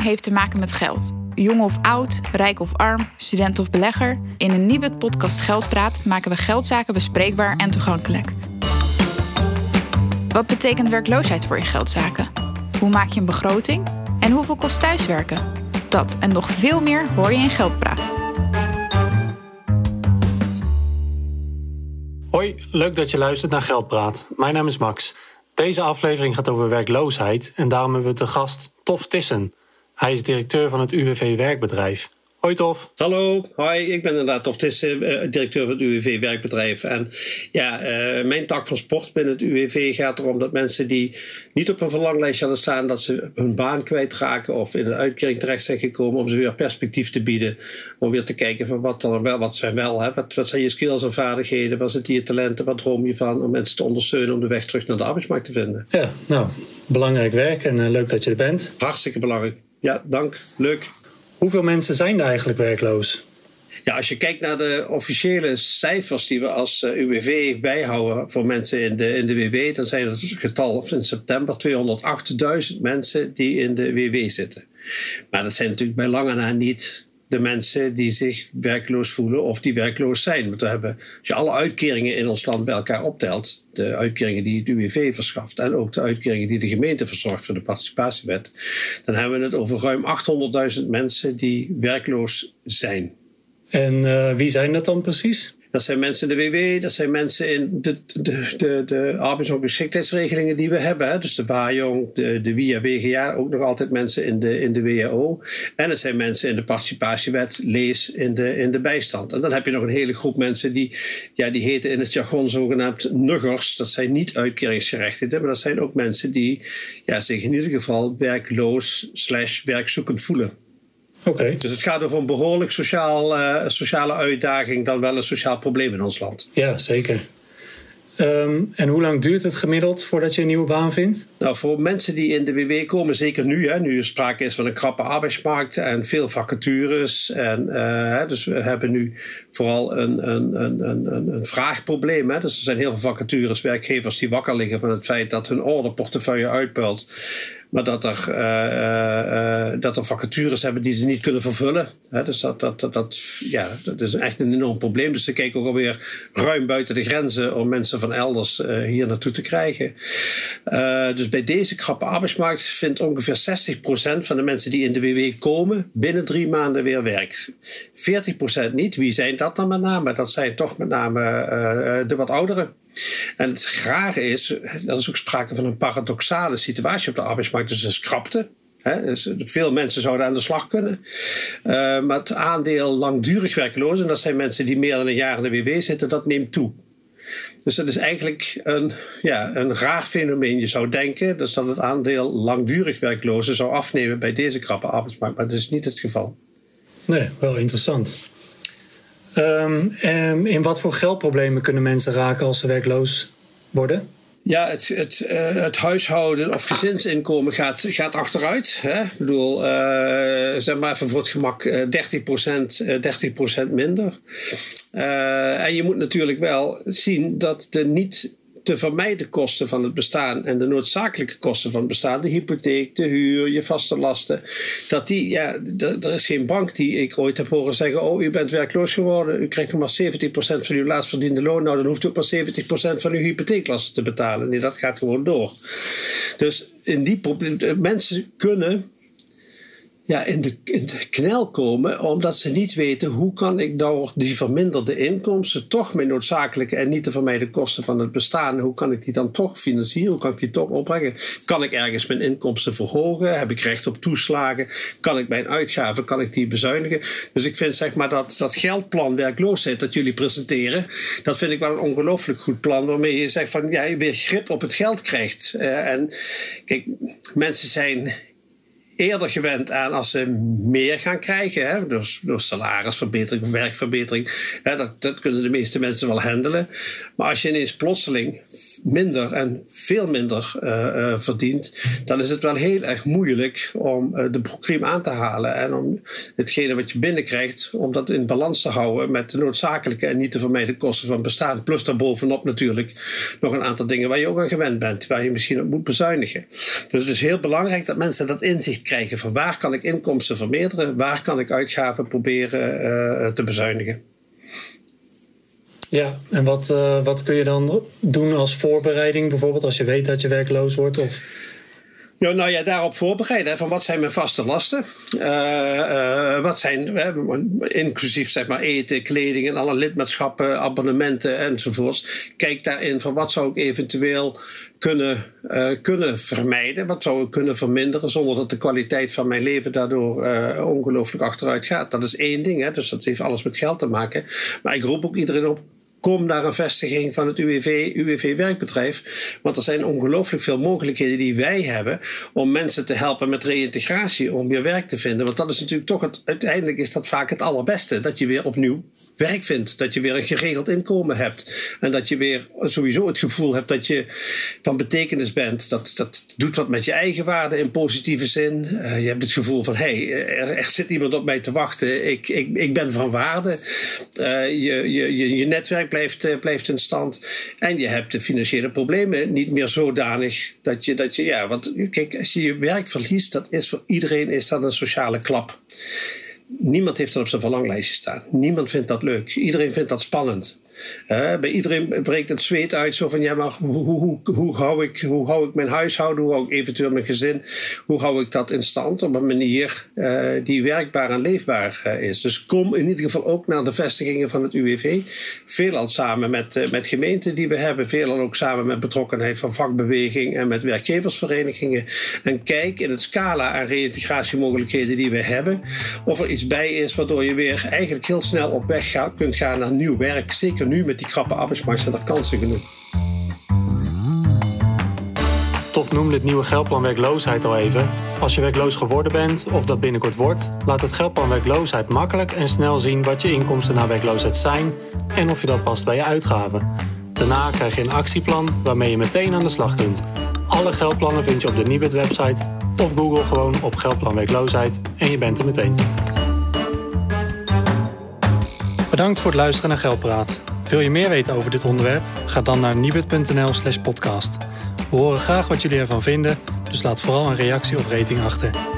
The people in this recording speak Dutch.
Heeft te maken met geld. Jong of oud, rijk of arm, student of belegger. In een nieuwe podcast Geldpraat maken we geldzaken bespreekbaar en toegankelijk. Wat betekent werkloosheid voor je geldzaken? Hoe maak je een begroting? En hoeveel kost thuiswerken? Dat en nog veel meer hoor je in Geldpraat. Hoi, leuk dat je luistert naar Geldpraat. Mijn naam is Max. Deze aflevering gaat over werkloosheid en daarom hebben we te gast Tof Tissen. Hij is directeur van het UWV Werkbedrijf. Hoi Tof. Hallo, hoi. Ik ben inderdaad Tof Tissen, eh, directeur van het UWV Werkbedrijf. En ja, eh, mijn tak van sport binnen het UWV gaat erom dat mensen die niet op een verlanglijstje hadden staan, dat ze hun baan kwijtraken of in een uitkering terecht zijn gekomen, om ze weer perspectief te bieden. Om weer te kijken van wat dan wel, wat zijn wel, hè? Wat, wat zijn je skills en vaardigheden, wat zijn je talenten, wat droom je van, om mensen te ondersteunen om de weg terug naar de arbeidsmarkt te vinden. Ja, nou, belangrijk werk en eh, leuk dat je er bent. Hartstikke belangrijk. Ja, dank. Leuk. Hoeveel mensen zijn er eigenlijk werkloos? Ja, als je kijkt naar de officiële cijfers die we als eh, UWV bijhouden voor mensen in de, in de WW, dan zijn het getal in september 208.000 mensen die in de WW zitten. Maar dat zijn natuurlijk bij lange na niet de mensen die zich werkloos voelen of die werkloos zijn. Want we hebben, als je alle uitkeringen in ons land bij elkaar optelt, de uitkeringen die het UWV verschaft en ook de uitkeringen die de gemeente verzorgt voor de participatiewet, dan hebben we het over ruim 800.000 mensen die werkloos zijn. En uh, wie zijn dat dan precies? Dat zijn mensen in de WW, dat zijn mensen in de, de, de, de arbeidsongeschiktheidsregelingen die we hebben. Hè. Dus de BAJONG, de, de WIA, WGA, ook nog altijd mensen in de, in de WHO. En het zijn mensen in de participatiewet, lees in de, in de bijstand. En dan heb je nog een hele groep mensen die, ja, die heten in het jargon zogenaamd nuggers. Dat zijn niet uitkeringsgerechtigden, maar dat zijn ook mensen die ja, zich in ieder geval werkloos slash werkzoekend voelen. Oké. Dus het gaat over een behoorlijk sociaal, uh, sociale uitdaging dan wel een sociaal probleem in ons land. Ja, zeker. Um, en hoe lang duurt het gemiddeld voordat je een nieuwe baan vindt? Nou, voor mensen die in de WW komen, zeker nu, hè, nu er sprake is van een krappe arbeidsmarkt en veel vacatures. En, uh, dus we hebben nu vooral een, een, een, een, een vraagprobleem. Hè. Dus er zijn heel veel vacatures, werkgevers die wakker liggen van het feit dat hun orderportefeuille uitpuilt. Maar dat er, uh, uh, dat er vacatures hebben die ze niet kunnen vervullen. Dus dat, dat, dat, ja, dat is echt een enorm probleem. Dus ze kijken ook alweer ruim buiten de grenzen om mensen van elders hier naartoe te krijgen. dus bij deze krappe arbeidsmarkt vindt ongeveer 60% van de mensen die in de WW komen binnen drie maanden weer werk. 40% niet. Wie zijn dat dan met name? Dat zijn toch met name de wat ouderen. En het rare is, er is ook sprake van een paradoxale situatie op de arbeidsmarkt. Dus een krapte. Dus veel mensen zouden aan de slag kunnen. Uh, maar het aandeel langdurig werklozen, en dat zijn mensen die meer dan een jaar in de WW zitten, dat neemt toe. Dus dat is eigenlijk een, ja, een raar fenomeen. Je zou denken dus dat het aandeel langdurig werklozen zou afnemen bij deze krappe arbeidsmarkt, maar dat is niet het geval. Nee, wel interessant. Um, in wat voor geldproblemen kunnen mensen raken als ze werkloos worden? Ja, het, het, uh, het huishouden of gezinsinkomen gaat, gaat achteruit. Hè? Ik bedoel, uh, zeg maar even voor het gemak uh, 30%, 30% minder. Uh, en je moet natuurlijk wel zien dat de niet te vermijden kosten van het bestaan en de noodzakelijke kosten van het bestaan, de hypotheek, de huur, je vaste lasten, dat die, ja, er is geen bank die ik ooit heb horen zeggen: Oh, u bent werkloos geworden, u krijgt nog maar 17% van uw laatst verdiende loon, nou dan hoeft u ook maar 70% van uw hypotheeklasten te betalen. Nee, dat gaat gewoon door. Dus in die probleem, mensen kunnen ja, in, de, in de knel komen, omdat ze niet weten hoe kan ik door die verminderde inkomsten toch mijn noodzakelijke en niet te vermijden kosten van het bestaan, hoe kan ik die dan toch financieren? Hoe kan ik die toch opbrengen? Kan ik ergens mijn inkomsten verhogen? Heb ik recht op toeslagen? Kan ik mijn uitgaven, kan ik die bezuinigen? Dus ik vind zeg maar dat, dat geldplan werkloosheid dat jullie presenteren, dat vind ik wel een ongelooflijk goed plan waarmee je zegt van ja, je weer grip op het geld krijgt. Uh, en kijk, mensen zijn eerder gewend aan als ze meer gaan krijgen, hè, door, door salarisverbetering werkverbetering. Hè, dat, dat kunnen de meeste mensen wel handelen. Maar als je ineens plotseling minder en veel minder uh, uh, verdient, dan is het wel heel erg moeilijk om uh, de broekriem aan te halen en om hetgene wat je binnenkrijgt, om dat in balans te houden met de noodzakelijke en niet te vermijden kosten van bestaan. Plus daarbovenop natuurlijk nog een aantal dingen waar je ook aan gewend bent, waar je misschien op moet bezuinigen. Dus het is heel belangrijk dat mensen dat inzicht krijgen van waar kan ik inkomsten vermeerderen, waar kan ik uitgaven proberen te bezuinigen. Ja, en wat, uh, wat kun je dan doen als voorbereiding, bijvoorbeeld als je weet dat je werkloos wordt? Of... Ja, nou ja, daarop voorbereiden. Van wat zijn mijn vaste lasten? Uh, uh, wat zijn, inclusief zeg maar eten, kleding en alle lidmaatschappen, abonnementen enzovoorts. Kijk daarin van wat zou ik eventueel kunnen, uh, kunnen vermijden? Wat zou ik kunnen verminderen zonder dat de kwaliteit van mijn leven daardoor ongelooflijk achteruit gaat? Dat is één ding, hè? dus dat heeft alles met geld te maken. Maar ik roep ook iedereen op, kom naar een vestiging van het UWV, UWV werkbedrijf. Want er zijn ongelooflijk veel mogelijkheden die wij hebben om mensen te helpen met reïntegratie, om weer werk te vinden. Want dat is natuurlijk toch het, uiteindelijk is dat vaak het allerbeste. Dat je weer opnieuw werk vindt. Dat je weer een geregeld inkomen hebt. En dat je weer sowieso het gevoel hebt dat je van betekenis bent. Dat, dat doet wat met je eigen waarde in positieve zin. Uh, je hebt het gevoel van, hé, hey, er, zit iemand op mij te wachten. Ik, ik, ik ben van waarde. Uh, je, je, je, je netwerk blijft, uh, blijft in stand. En je hebt de financiële problemen niet meer zodanig dat je, dat je ja, want kijk, als je je werk verliest, dat is voor iedereen is dat een sociale klap. Niemand heeft dat op zijn verlanglijstje staan. Niemand vindt dat leuk. Iedereen vindt dat spannend bij iedereen breekt het zweet uit. Zo van, ja, maar hoe, hou ik, hoe hou ik mijn huishouden? Hoe hou ik eventueel mijn gezin? Hoe hou ik dat in stand op een manier uh, die werkbaar en leefbaar uh, is? Dus kom in ieder geval ook naar de vestigingen van het UWV. Veelal samen met, uh, met gemeenten die we hebben. Veelal ook samen met betrokkenheid van vakbeweging en met werkgeversverenigingen. En kijk in het scala aan reïntegratiemogelijkheden die we hebben. Of er iets bij is waardoor je weer eigenlijk heel snel op weg gaat, kunt gaan naar nieuw werk. Zeker nu met die krappe arbeidsmarkt zijn er kansen genoeg. Tof noemde het nieuwe geldplan werkloosheid al even. Als je werkloos geworden bent of dat binnenkort wordt, laat het geldplan werkloosheid makkelijk en snel zien wat je inkomsten na werkloosheid zijn en of je dat past bij je uitgaven. Daarna krijg je een actieplan waarmee je meteen aan de slag kunt. Alle geldplannen vind je op de Nibud website of Google gewoon op geldplan werkloosheid en je bent er meteen. Bedankt voor het luisteren naar Geldpraat. Wil je meer weten over dit onderwerp? Ga dan naar nibud.nl slash podcast. We horen graag wat jullie ervan vinden, dus laat vooral een reactie of rating achter.